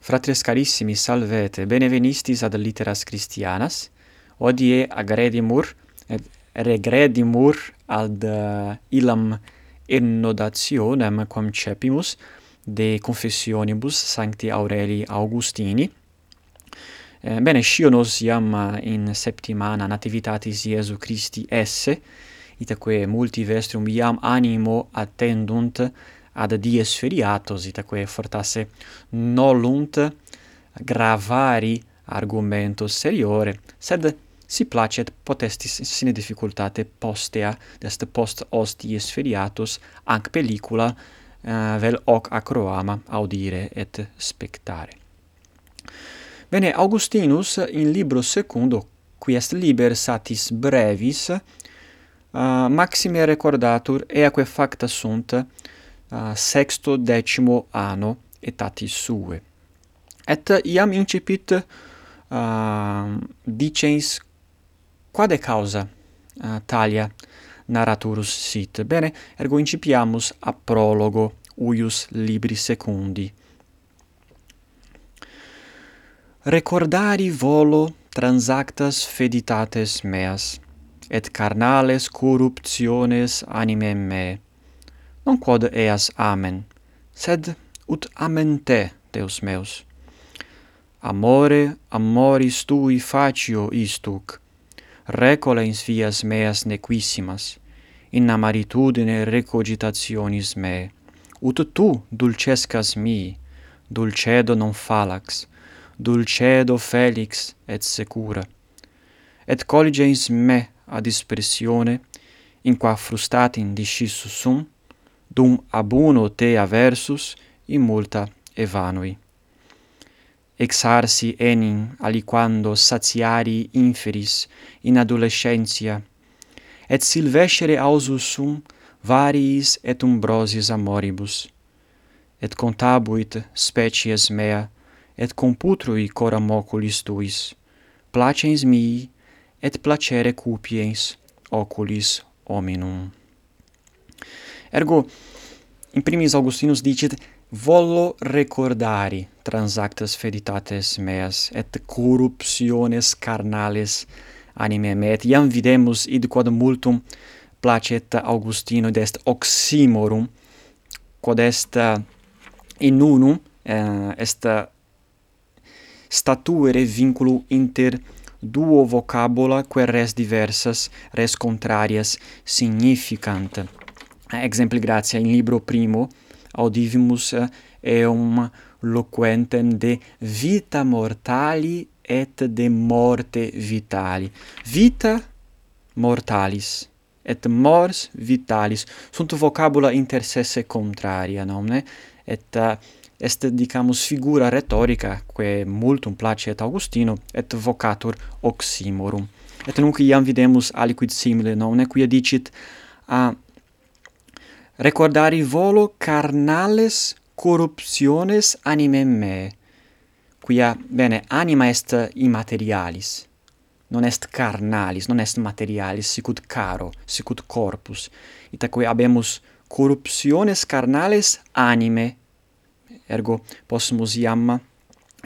Fratres carissimi, salvete, benevenistis ad litteras Christianas, odie agredimur, et regredimur ad uh, illam ennodationem quam cepimus de confessionibus sancti Aurelii Augustini. Eh, bene, scio nos iam eh, in septimana nativitatis Iesu Christi esse, itaque multi vestrum iam animo attendunt ad dies feriatos itaque fortasse nolunt gravari argumentos seriore, sed si placet potestis sine difficultate postea, dest post ostiis feriatus, anc pellicula uh, eh, vel hoc acroama audire et spectare. Bene, Augustinus in libro secundo, qui est liber satis brevis, uh, maxime recordatur eaque facta sunt, uh, sexto decimo anno etatis sue. Et iam incipit uh, dicens quade causa uh, talia narraturus sit. Bene, ergo incipiamus a prologo uius libri secundi. Recordari volo transactas feditates meas, et carnales corruptiones animem meae, non quod eas amen, sed ut amen te, Deus meus. Amore, amoris tui facio istuc, recolens vias meas nequissimas, in amaritudine recogitationis me, ut tu dulcescas mi, dulcedo non falax, dulcedo felix et secura. Et colligens me ad dispersione, in qua frustatin discissus sum, dum abuno te aversus in multa evanui. Exarsi enim aliquando satiari inferis in adolescentia, et silvescere ausus sum variis et umbrosis amoribus, et contabuit species mea, et computrui coram oculis tuis, placens mii, et placere cupiens oculis hominum. Ergo, in primis Augustinus dicit, volo recordari transactas feditates meas et corruptiones carnales anime me, et iam videmus id quod multum placet Augustino dest oxymorum, quod est eh, in unum eh, est eh, statuere vinculum inter duo vocabula quae res diversas res contrarias significant exempli gratia in libro primo audivimus eh, eum loquentem de vita mortali et de morte vitali. Vita mortalis et mors vitalis. Sunt vocabula inter sesse contraria nomne? Et uh, est dicamus figura rhetorica quae multum placet Augustino et vocatur oxymorum et nunc iam videmus aliquid simile nomne? Quia dicit a recordari volo carnales corruptiones anime me, quia, bene, anima est immaterialis, non est carnalis, non est materialis, sicut caro, sicut corpus, itaque habemus corruptiones carnales anime, ergo possumus iam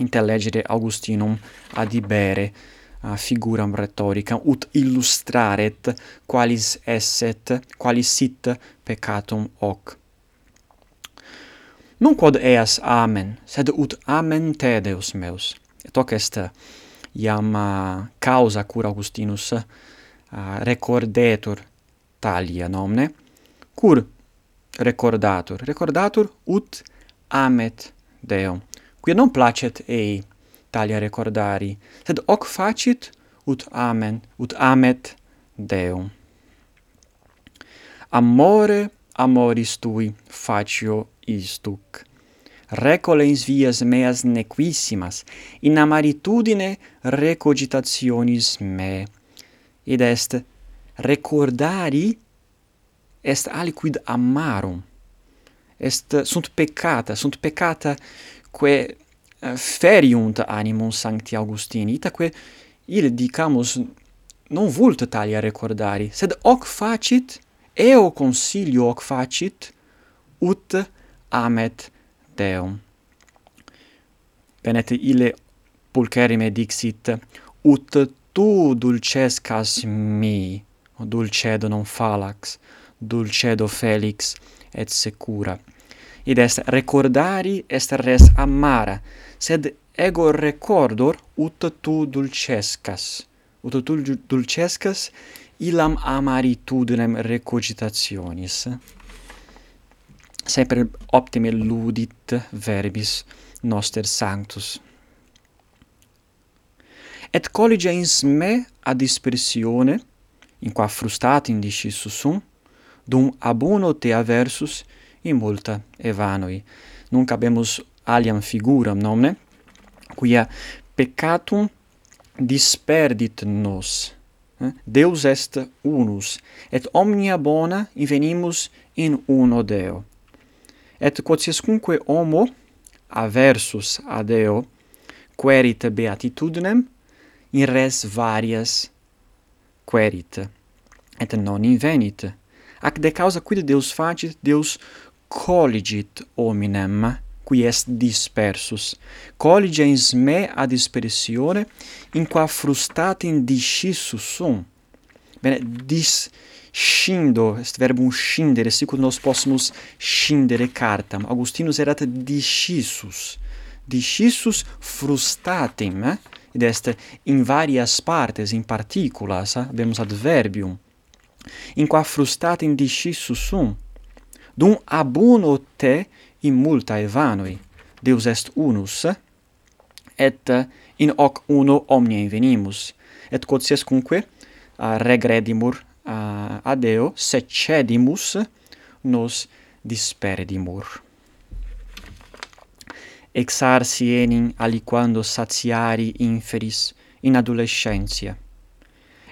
intellegere Augustinum ad ibere, figuram rhetorica ut illustraret qualis esset qualis sit peccatum hoc. Non quod eas amen sed ut amen te deus meus. Et hoc est iam uh, causa cur augustinus uh, recordetur talia nomne cur recordatur? Recordatur ut amet deum. Quia non placet ei talia recordari, sed hoc facit ut amen, ut amet Deum. Amore amoris tui facio istuc. Recolens vias meas nequissimas, in amaritudine recogitationis me. Id est recordari est aliquid amarum. Est sunt peccata, sunt peccata quae Eh, feriunt animum sancti Augustini, itaque ille dicamus non vult talia recordari, sed hoc facit, eo consilio hoc facit, ut amet Deum. Venet ille pulcherime dixit, ut tu dulcescas mi, dulcedo non falax, dulcedo felix et secura id est recordari est res amara, sed ego recordor ut tu dulcescas. Ut tu dulcescas illam amaritudinem recogitationis. Semper optime ludit verbis noster sanctus. Et collige ins me ad dispersione, in qua frustat indiscis sum, dum abono te aversus, in multa evanoi. Nunc habemus aliam figuram nomne, quia peccatum disperdit nos. Eh? Deus est unus, et omnia bona invenimus in uno Deo. Et quod siescunque homo aversus a Deo querit beatitudinem, in res varias querit, et non invenit. Ac de causa quid Deus facit, Deus colligit hominem, qui est dispersus. colligens me ad dispersione, in qua frustatim discissus sum. Bene, discindo, est verbum scindere, sicut nos possumus scindere cartam. Augustinus erat discissus. Discissus frustatim, eh? id est in varias partes, in particulas, eh? habemus adverbium, in qua frustatim discissus sum, dum abuno te in multae vanoi, Deus est unus, et in hoc uno omnia invenimus, et quotiescunque uh, regredimur uh, a Deo, secedimus, nos disperedimur. Exarsi enim aliquando satiari inferis in adolescentia,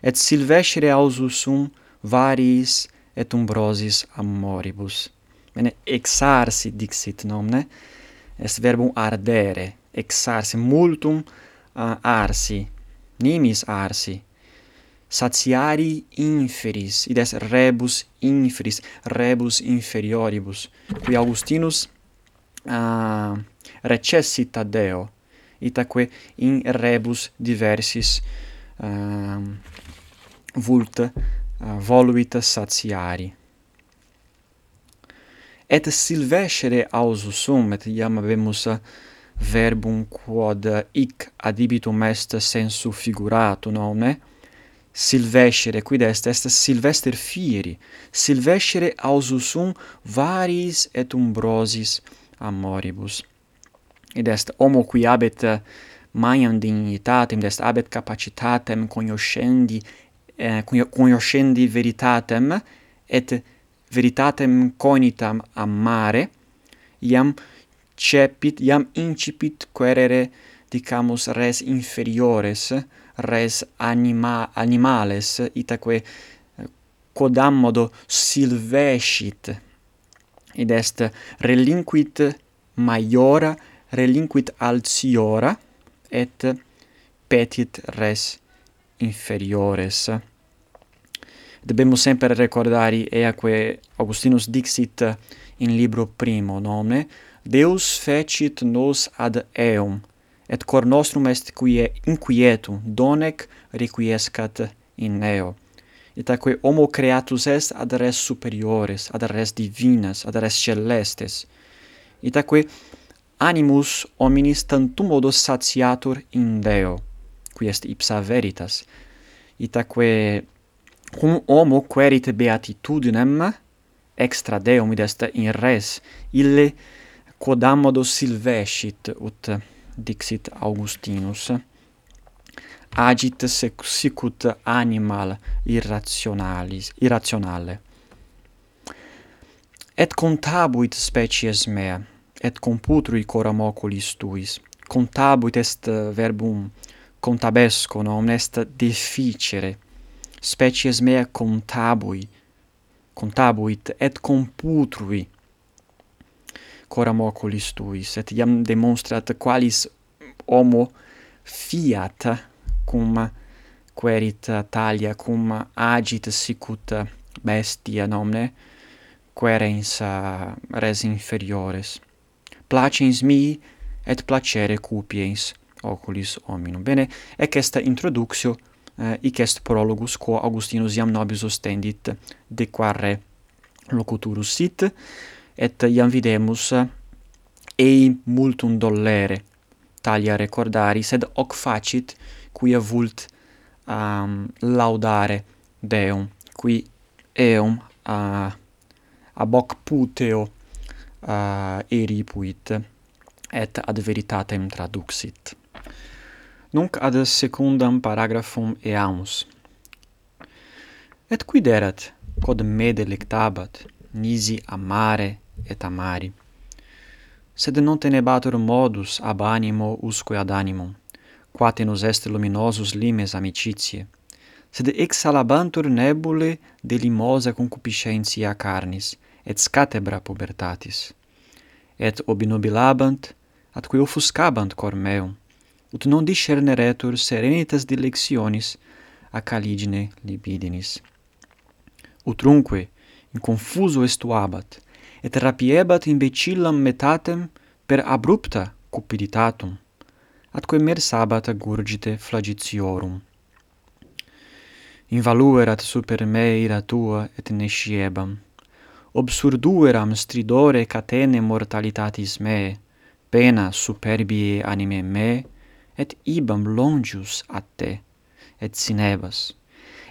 et silvescere ausus sum variis et umbrosis amoribus. Bene, exarsi dixit nomne, est verbum ardere, exarsi multum uh, arsi, nimis arsi, satiari inferis, id est rebus inferis, rebus inferioribus, qui Augustinus uh, recessit ad Deo, itaque in rebus diversis uh, vult Eh, voluit satiari. Et silvescere ausus sum, et iam habemus verbum quod hic adibitum est sensu figurato nonne? silvescere quid est est silvester fieri silvescere ausus sum varis et umbrosis amoribus id est homo qui habet maiam dignitatem id est habet capacitatem cognoscendi eh, cognoscendi veritatem et veritatem cognitam amare iam cepit iam incipit querere dicamus res inferiores res anima animales itaque eh, quodam modo silvescit id est relinquit maiora relinquit altiora et petit res inferiores dobbiamo sempre ricordare e Augustinus dixit in libro primo nome Deus fecit nos ad eum et cor nostrum est qui inquietum donec requiescat in eo itaque homo creatus est ad res superiores ad res divinas ad res celestes. Itaque animus hominis tantum modo satiatur in Deo qui est ipsa veritas. Itaque cum homo querit beatitudinem extra deum id est in res ille quodammodo silvescit ut dixit Augustinus agit sicut animal irrationalis irrationale. Et contabuit species mea et computrui coram oculis tuis. Contabuit est verbum contabesco non est deficere species mea contabui, contabuit et computrui coram oculis tuis, et iam demonstrat qualis homo fiat cum querit talia, cum agit sicut bestia nomne, querens res inferiores. Placens mi et placere cupiens oculis hominum. Bene, ec est introduxio Eh, ic est prologus quo Augustinus iam nobis ostendit de quare locuturus sit et iam videmus ei multum dollere talia recordari sed hoc facit quia vult um, laudare Deum qui eum a uh, ab hoc puteo eh, uh, eripuit et ad veritatem traduxit nunc ad secundam paragraphum eamus. Et quid erat, quod me delectabat, nisi amare et amari? Sed non tenebatur modus ab animo usque ad animum, quate nos est luminosus limes amicitiae, sed exhalabantur nebule de limosa concupiscentia carnis, et scatebra pubertatis. Et obnubilabant, atque offuscabant cor meum, ut non discerneretur serenitas dilectionis a caligine libidinis. Utrunque, in confuso estuabat, et rapiebat imbecillam metatem per abrupta cupiditatum, atque mersabat agurgite flagitiorum. Invaluerat super me ira tua et nesciebam, obsurdueram stridore catene mortalitatis meae, pena superbie anime me et ibam longius a te, et sinebas,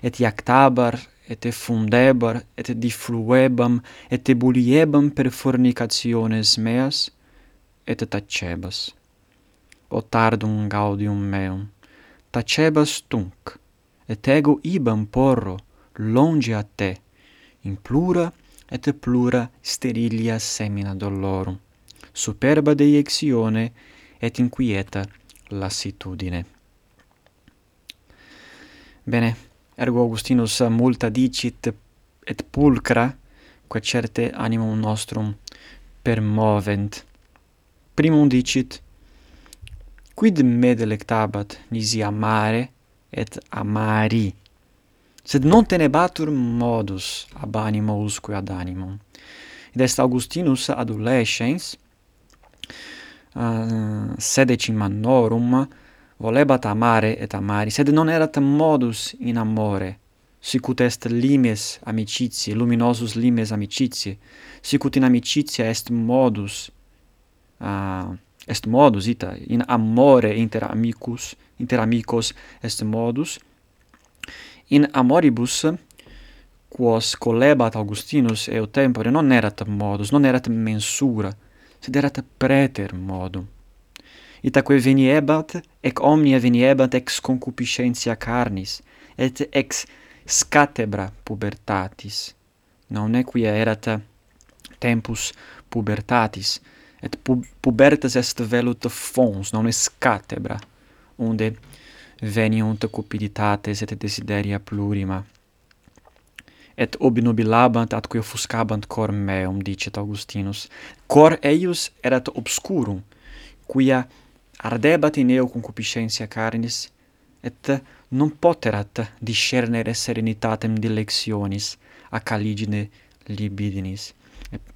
et iactabar, et effundebar, et diffluebam, et ebuliebam per fornicationes meas, et tacebas. O tardum gaudium meum, tacebas tunc, et ego ibam porro, longe a te, in plura et plura sterilia semina dolorum, superba deiectione et inquieta lassitudine. Bene, ergo Augustinus multa dicit et pulcra, quae certe animum nostrum permovent. Primum dicit, quid me delectabat nisi amare et amari, sed non tenebatur modus ab animo usque ad animum. Id est Augustinus adolescens, Ah, uh, sedecim annorum volebat amare et amari, sed non erat modus in amore, sicut est limes amicitiae, luminosus limes amicitiae, sicut in amicitia est modus, uh, est modus ita, in amore inter amicus, inter amicos est modus, in amoribus quos colebat Augustinus eo tempore non erat modus, non erat mensura, siderata preter modum. Itaque veniebat, ec omnia veniebat ex concupiscentia carnis, et ex scatebra pubertatis. Non equia erat tempus pubertatis, et pu pubertas est velut fons, non est scatebra, unde veniunt cupiditates et desideria plurima et obnubilabant atque offuscabant cor meum, dicet Augustinus. Cor eius erat obscurum, quia ardebat in eo concupiscentia carnis, et non poterat discernere serenitatem dilectionis ac caligine libidinis.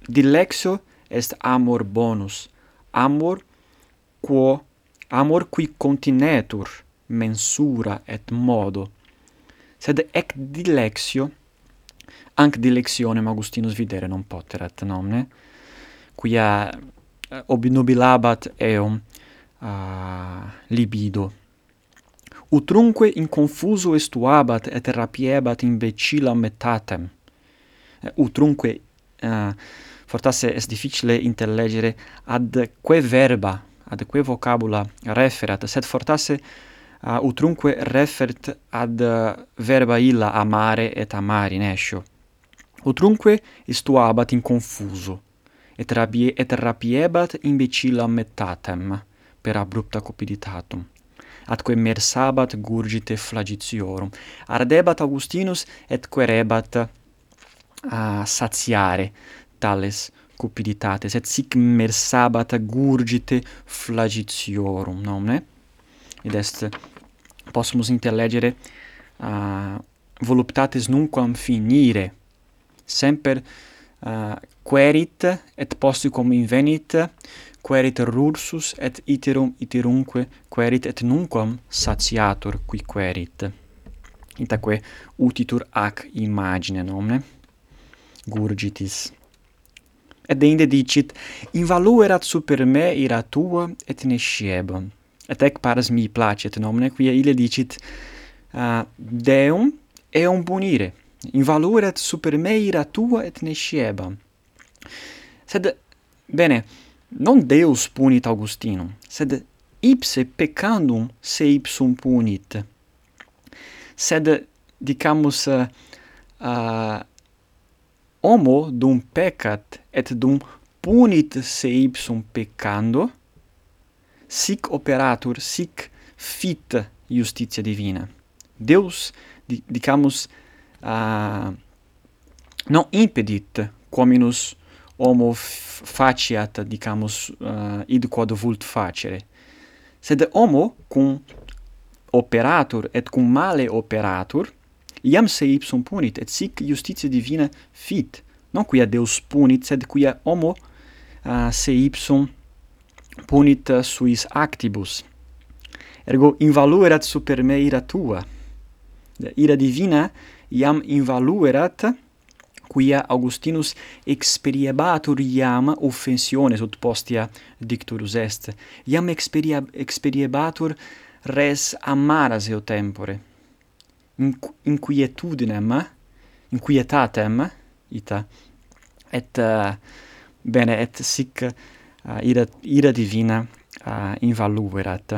Dilexio est amor bonus, amor quo amor qui continetur mensura et modo, sed ec dilexio Anc dilectionem Augustinus videre non poterat nomne, quia eh, obnubilabat eum uh, libido. Utrunque in confuso estuabat et rapiebat imbecilla metatem. Eh, utrunque uh, fortasse est difficile intellegere ad que verba, ad que vocabula referat, sed fortasse uh, utrunque refert ad eh, verba illa amare et amari nescio. Utrunque istuabat in confuso, et, rabie, et rapiebat imbecilla mettatem, per abrupta cupiditatum. Atque mersabat gurgite flagitiorum. Ardebat Augustinus et querebat a uh, satiare tales cupiditates, et sic mersabat gurgite flagitiorum, nomne? Id est possumus interleggere uh, voluptates nunquam finire. Semper uh, querit et posticum invenit querit rursus et iterum iterumque querit et nunquam satiatur qui querit. Itaque utitur ac imagine nomne gurgitis. Et deinde dicit invaluerat super me ira tua et nesciebam et ec paras mi placet nomine quia ille dicit uh, Deum eum punire in super me ira tua et nesciebam sed bene non Deus punit Augustinum sed ipse peccandum se ipsum punit. Sed dicamus uh, uh, homo dum peccat et dum punit se ipsum peccando sic operatur, sic fit justitia divina. Deus, dicamus, uh, non impedit quominus homo faciat, dicamus, uh, id quod vult facere, sed homo cum operatur et cum male operatur, iam se ipsum punit, et sic justitia divina fit, non quia Deus punit, sed quia homo uh, se ipsum punita suis actibus. Ergo invaluerat super me ira tua. Ira divina iam invaluerat quia Augustinus experiebatur iam offensiones ut postia dicturus est. Iam experia, experiebatur res amaras eo tempore. Inqu inquietudinem, inquietatem, ita, et, uh, bene, et sic Ah, uh, ira, ira divina uh, invaluerat.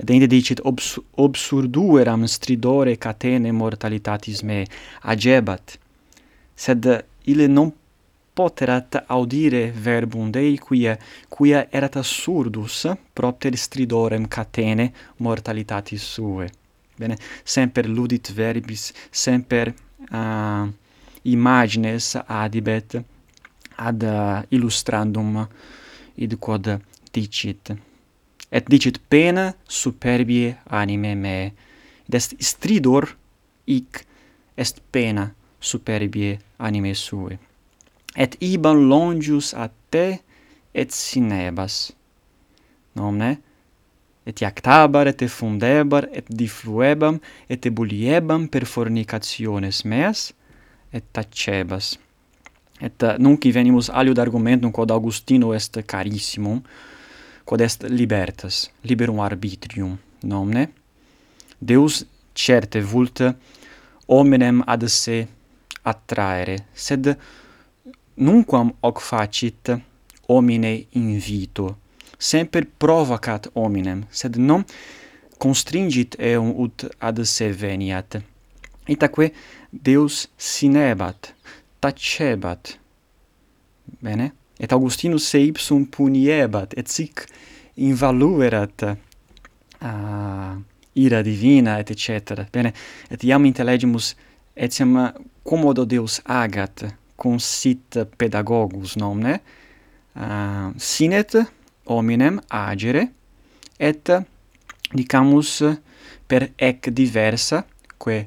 Ed ende dicit, obs obsurdueram stridore catene mortalitatis me agebat, sed ille non poterat audire verbum Dei, quia, quia erat assurdus propter stridorem catene mortalitatis sue. Bene, semper ludit verbis, semper uh, imagines adibet, ad uh, illustrandum id quod dicit. Et dicit pena superbie anime me. Id est stridor hic est pena superbie anime sue. Et iban longius a te et sinebas. Nomne? et iactabar et effundebar et difluebam et ebuliebam per fornicationes meas et tacebas. Et eh, nunc venimus aliud argumentum quod Augustino est carissimum, quod est libertas, liberum arbitrium nomne, Deus certe vult hominem ad se attraere, sed nunquam hoc facit homine invito, semper provocat hominem, sed non constringit eum ut ad se veniat. Itaque Deus sinebat, tacebat. Bene? Et Augustinus se ipsum puniebat, et sic invaluerat uh, ira divina, et cetera. Bene? Et iam intellegimus etiam commodo Deus agat, consit pedagogus nomne, uh, sinet hominem agere, et dicamus per ec diversa, que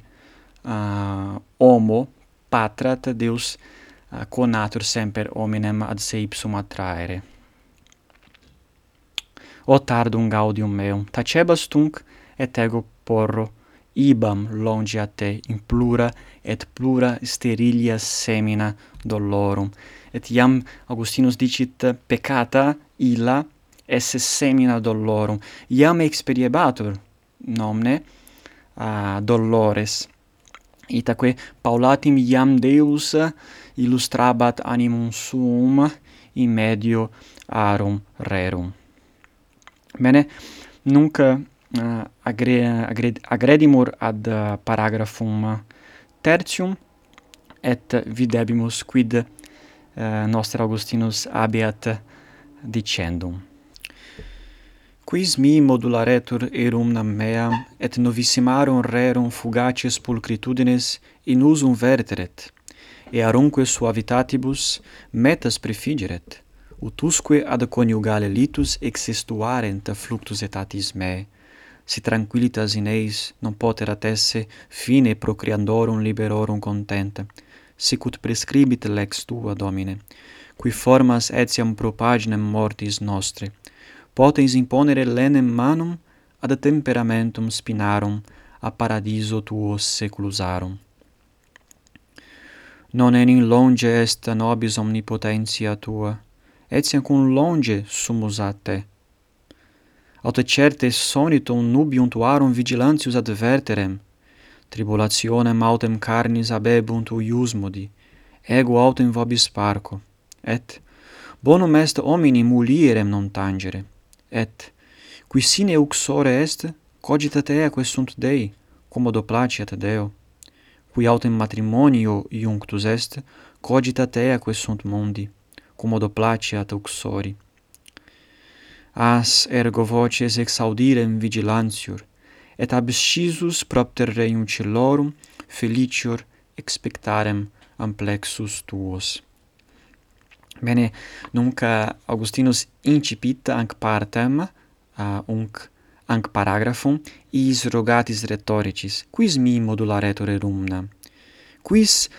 uh, homo patrat Deus uh, conatur semper hominem ad se ipsum attraere. O tardum gaudium meum, tacebas tunc, et ego porro, ibam longe a te in plura et plura sterilia semina dolorum. Et iam Augustinus dicit peccata illa esse semina dolorum. Iam experiebatur nomne a dolores Itaque Paulatim iam Deus illustrabat animum suum in medio arum rerum. Bene, nunc uh, agre, agre, agredimur ad uh, paragrafum tertium, et videbimus quid eh, uh, noster Augustinus abiat dicendum quis mi modularetur erum nam meam et novissimarum rerum fugaces pulcritudines in usum verteret et arunque suavitatibus metas prefigeret utusque ad coniugale litus existuarent fluctus etatis meae si tranquillitas in eis non poterat esse fine procreandorum liberorum contenta sic ut prescribit lex tua domine qui formas etiam propaginem mortis nostre potens imponere lenem manum ad temperamentum spinarum a paradiso tuo seculusarum. Non enim longe est nobis omnipotentia tua, etiam cum longe sumus a te. Aut certe sonitum nubium tuarum vigilantius adverterem, tribulationem autem carnis abebunt iusmodi, ego autem vobis parco, et bonum est homini mulierem non tangere, et qui sine uxore est cogitat eaque sunt Dei commodo placiat Deo. Qui autem matrimonio iunctus est cogitat eaque sunt mundi commodo placiat uxori as ergo voces exaudirem vigilantior et abscisus propter reium celorum felicior expectarem amplexus tuos. Bene, nunc Augustinus incipit anc partem, uh, unc anc paragraphum is rogatis rhetoricis, quis mi modularetur erumna? Quis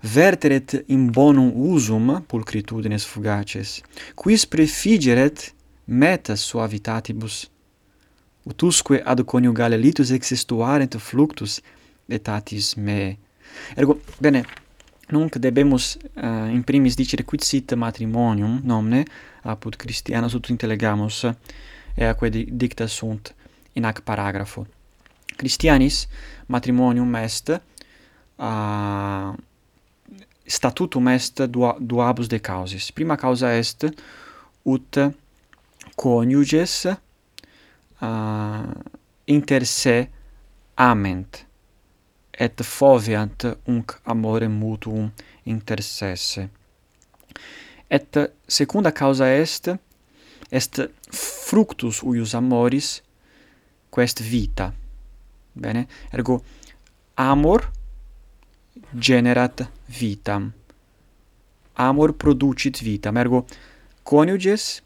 verteret in bonum usum pulcritudines fugaces, quis prefigeret meta suavitatibus? Utusque ad coniugale litus existuarent fluctus etatis me. Ergo, bene, Nunc debemus eh, uh, in primis dicere quid sit matrimonium nomne apud Christianus ut intelegamus eaque dicta sunt in ac paragrafo. Christianis matrimonium est uh, statutum est dua, duabus de causis. Prima causa est ut coniuges uh, inter se ament et foveant unc amore mutuum intersesse. Et secunda causa est, est fructus huius amoris, quest vita. Bene? Ergo, amor generat vitam. Amor producit vitam. Ergo, coniuges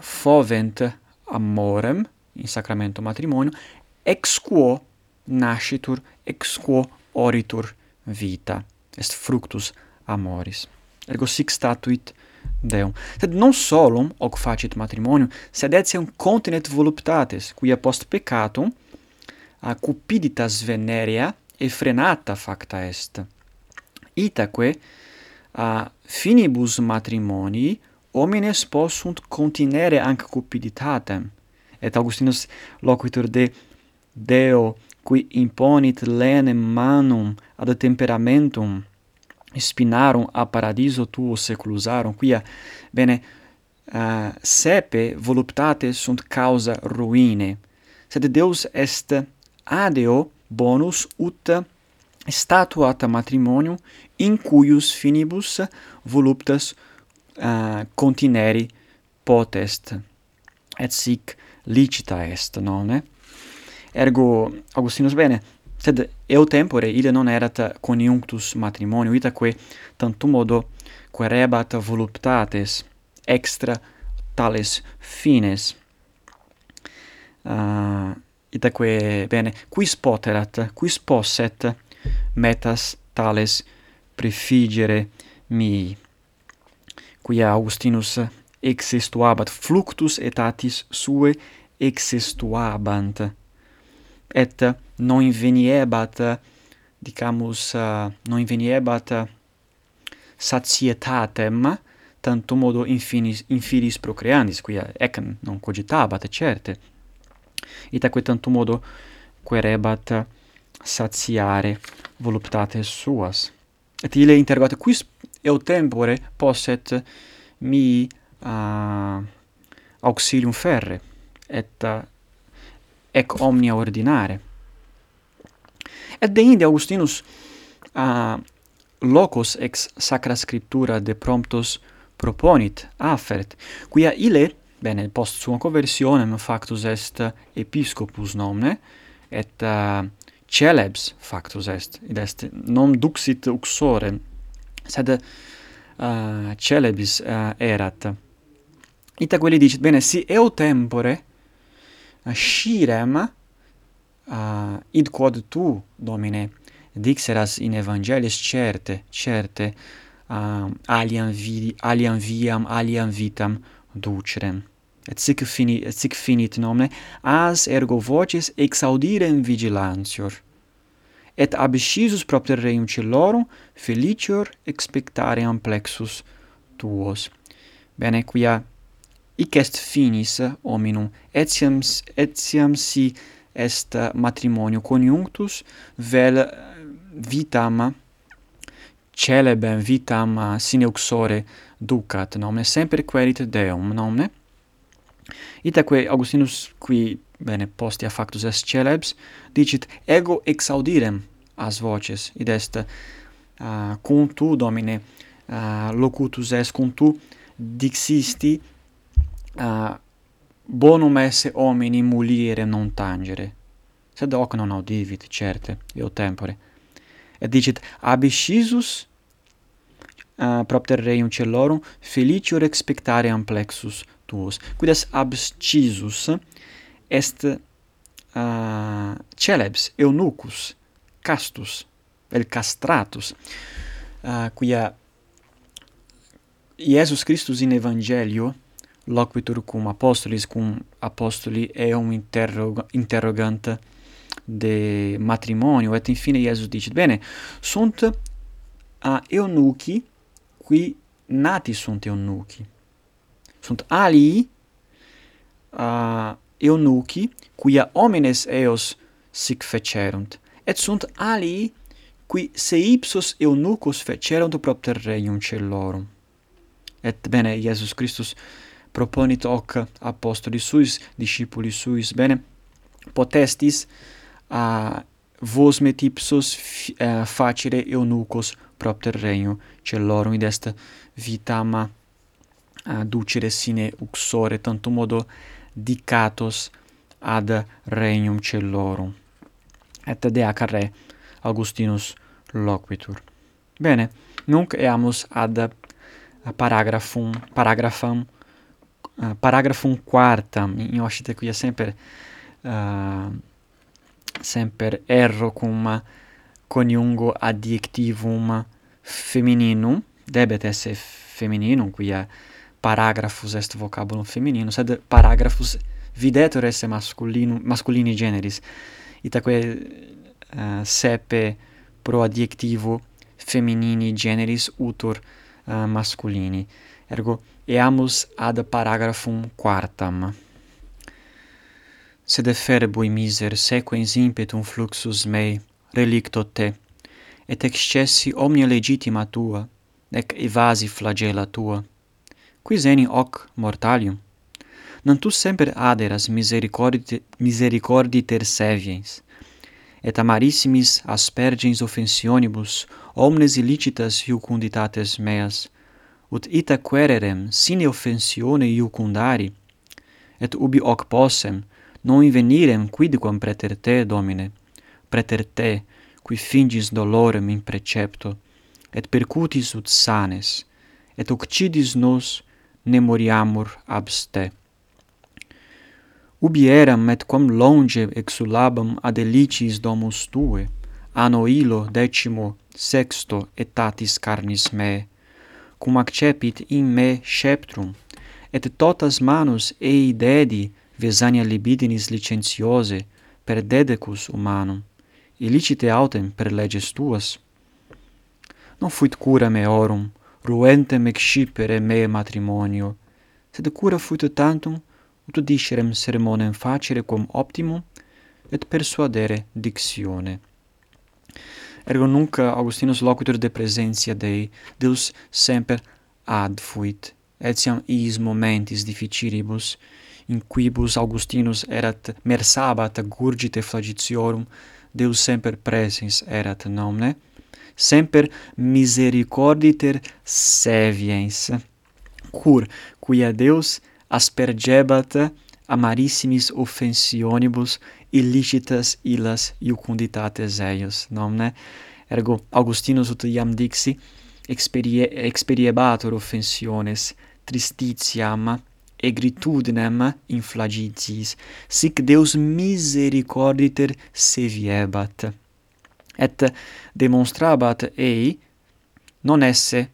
fovent amorem in sacramento matrimonio ex quo nascitur ex quo oritur vita, est fructus amoris. Ergo sic statuit Deum. Sed non solum hoc facit matrimonium, sed etiam continet voluptates, quia post peccatum a cupiditas venerea e frenata facta est. Itaque a finibus matrimonii homines possunt continere anc cupiditatem. Et Augustinus loquitur de Deo qui imponit lenem manum ad temperamentum spinarum a paradiso tuo seclusarum quia bene uh, sepe voluptate sunt causa ruine. Sed deus est adeo bonus ut statuat matrimonium in cuius finibus voluptas uh, contineri potest et sic licita est nonne Ergo Augustinus bene, sed eo tempore ille non erat coniunctus matrimonio, itaque tantum modo querebat voluptates extra tales fines. Ah, uh, itaque bene, quis poterat, quis posset metas tales prefigere mi. Quia Augustinus existuabat, fluctus etatis sue existuabant et non inveniebat dicamus non inveniebat satietatem tantum modo infinis infilis procreandis quia ec non cogitabat certe. Itaque tantum modo querebat satiare voluptates suas. Et ille interrogat quis eu tempore posset mi uh, auxilium ferre? Et uh, ec omnia ordinare. Et de inde Augustinus a locos ex sacra scriptura de promptos proponit, affert, quia ile, bene, post sua conversionem factus est episcopus nomne, et uh, celebs factus est, id est non duxit uxorem, sed uh, celebis uh, erat. Ita quelli dicit, bene, si eu tempore, scirem uh, id quod tu, Domine, dixeras in evangelis certe, certe, uh, aliam, vi, aliam viam, aliam vitam ducerem. Et sic, fini, et sic finit nomne, as ergo voces exaudirem vigilantior. Et abscisus propter reum celorum felicior expectare amplexus tuos. Bene, quia hic est finis hominum, etiam, etiam si est matrimonio coniunctus vel vitam celebem vitam sine uxore ducat nomne semper querit Deum nomne itaque Augustinus qui bene postea factus est celebs dicit ego exaudirem as voces id est ah, uh, cum tu domine uh, locutus est cum tu dixisti uh, bonum esse homini mulire non tangere, sed hoc non audivit, certe, eo tempore. Et dicit, abiscisus uh, ah, propter reum celorum felicior expectare amplexus tuos. Quid est abscisus est uh, celebs eunucus castus vel castratus uh, quia Iesus Christus in evangelio loquitur cum apostolis, cum apostoli eum interrog interrogant de matrimonio, et infine Iesus dicit, bene, sunt a eunuchi qui nati sunt eunuchi. Sunt alii a eunuchi quia homines eos sic fecerunt, et sunt alii qui se ipsos eunucos fecerunt propter regnum celorum Et bene, Iesus Christus proponit hoc apostoli suis, discipuli suis, bene, potestis a vos metipsos uh, facere eunucos propter regno celorum id est vitama uh, ducere sine uxore tantum modo dicatos ad regnum celorum et de ac re Augustinus loquitur. Bene nunc eamus ad paragraphum paragraphum Ah, uh, paragrafum quartam in Occite qui semper sempre uh, sempre erro cum coniungo adjectivum femininum debet esse femininum quia paragraphus est vocabulum femininum sed paragraphus videtur esse masculinum masculini generis. Itaque uh, ah, sepe pro adjectivo feminini generis utur uh, masculini. Ergo eamus ad paragraphum quartam. Sed efferbui miser sequens impetum fluxus mei, relicto te, et excessi omnia legitima tua, nec evasi flagella tua. Quis eni hoc mortalium? Non tu semper aderas misericordi, misericorditer terseviens, et amarissimis aspergens offensionibus omnes illicitas iucunditates meas, ut ita quererem sine offensione iucundari, et ubi hoc possem non invenirem quidquam preter te, Domine, preter te, qui fingis dolorem in precepto, et percutis ut sanes, et occidis nos ne moriamur abste. Ubi eram et quam longe exulabam ad elicis domus tue, anno illo decimo sexto etatis carnis me cum accepit in me sceptrum, et totas manus ei dedi vesania libidinis licentiose per dedecus humanum, illicite autem per leges tuas. Non fuit cura meorum, ruentem excipere me matrimonio, sed cura fuit tantum, ut discerem sermonem facere quam optimum, et persuadere dictione. Ergo nunc Augustinus loquitur de presentia Dei, Deus semper ad fuit, etiam iis momentis difficilibus, in quibus Augustinus erat mersabat gurgite flagitiorum, Deus semper presens erat nomne, semper misericorditer seviens, cur quia Deus aspergebat amarissimis offensionibus illicitas illas iucunditates eius, nomne? Ergo Augustinus ut iam dixi, experie, experiebatur offensiones tristitiam egritudinem inflagitiis, sic Deus misericorditer seviebat. Et demonstrabat ei, non esse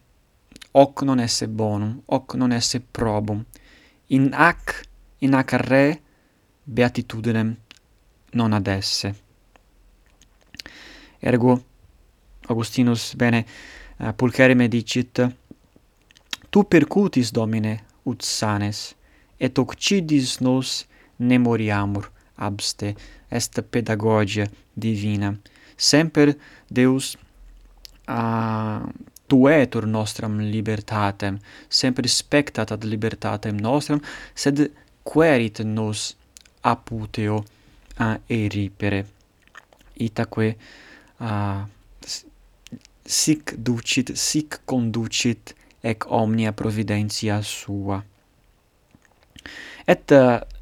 hoc non esse bonum, hoc non esse probum, in ac, in ac re beatitudinem non ad esse. Ergo, Augustinus bene uh, pulcherime dicit, Tu percutis, Domine, ut sanes, et occidis nos ne moriamur, abste, est pedagogia divina. Semper Deus uh, tuetur nostram libertatem, semper spectat ad libertatem nostram, sed querit nos aputeo a eripere itaque a sic ducit sic conducit ec omnia providentia sua. Et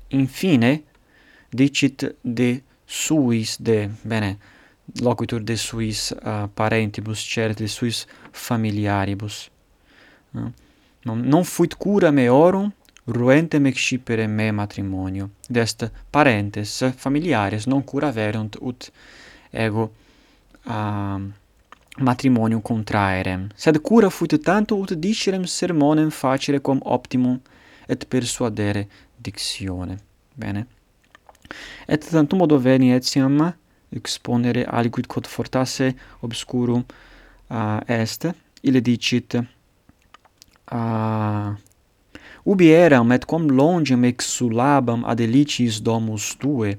infine dicit de suis de bene loquitur de suis uh, parentibus certe de suis familiaribus. Uh, non, non fuit cura meorum ruentem excipere me matrimonio, dest parentes familiares non cura verunt ut ego uh, matrimonium contraerem, sed cura fuit tanto ut dicerem sermonem facere quam optimum et persuadere dictione. Bene? Et tantum modo veni etiam exponere aliquid quod fortasse obscurum uh, est, ille dicit uh, Ubi eram et quam longem exulabam adelicis domus tue,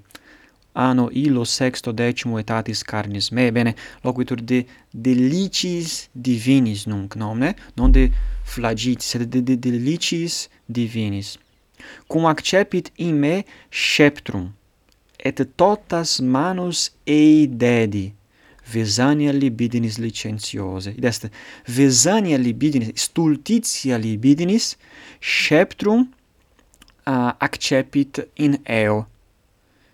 anno illo sexto decimo etatis carnis me, bene, loquitur de delicis divinis nunc, nomne, non de flagitis, sed de, de delicis divinis. Cum accepit in me sceptrum, et totas manus ei dedi, Vesania libidinis licentiose. Id est Vesania libidinis, stultitia libidinis, sceptrum uh, accepit in eo.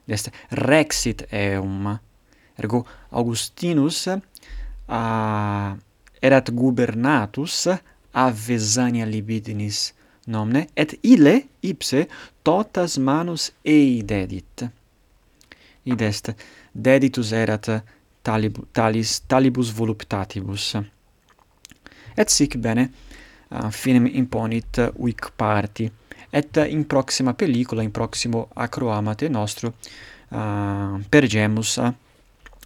Id est rexit eum. Ergo Augustinus uh, erat gubernatus a vesania libidinis nomne, et ile, ipse, totas manus ei dedit. Id est, deditus erat talib, talis, talibus voluptatibus. Et sic bene, uh, finem imponit uic parti, et in proxima pellicula, in proximo acroamate nostro, uh, pergemus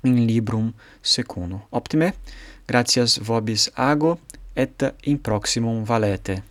in librum secundum. Optime, gratias vobis ago, et in proximum valete.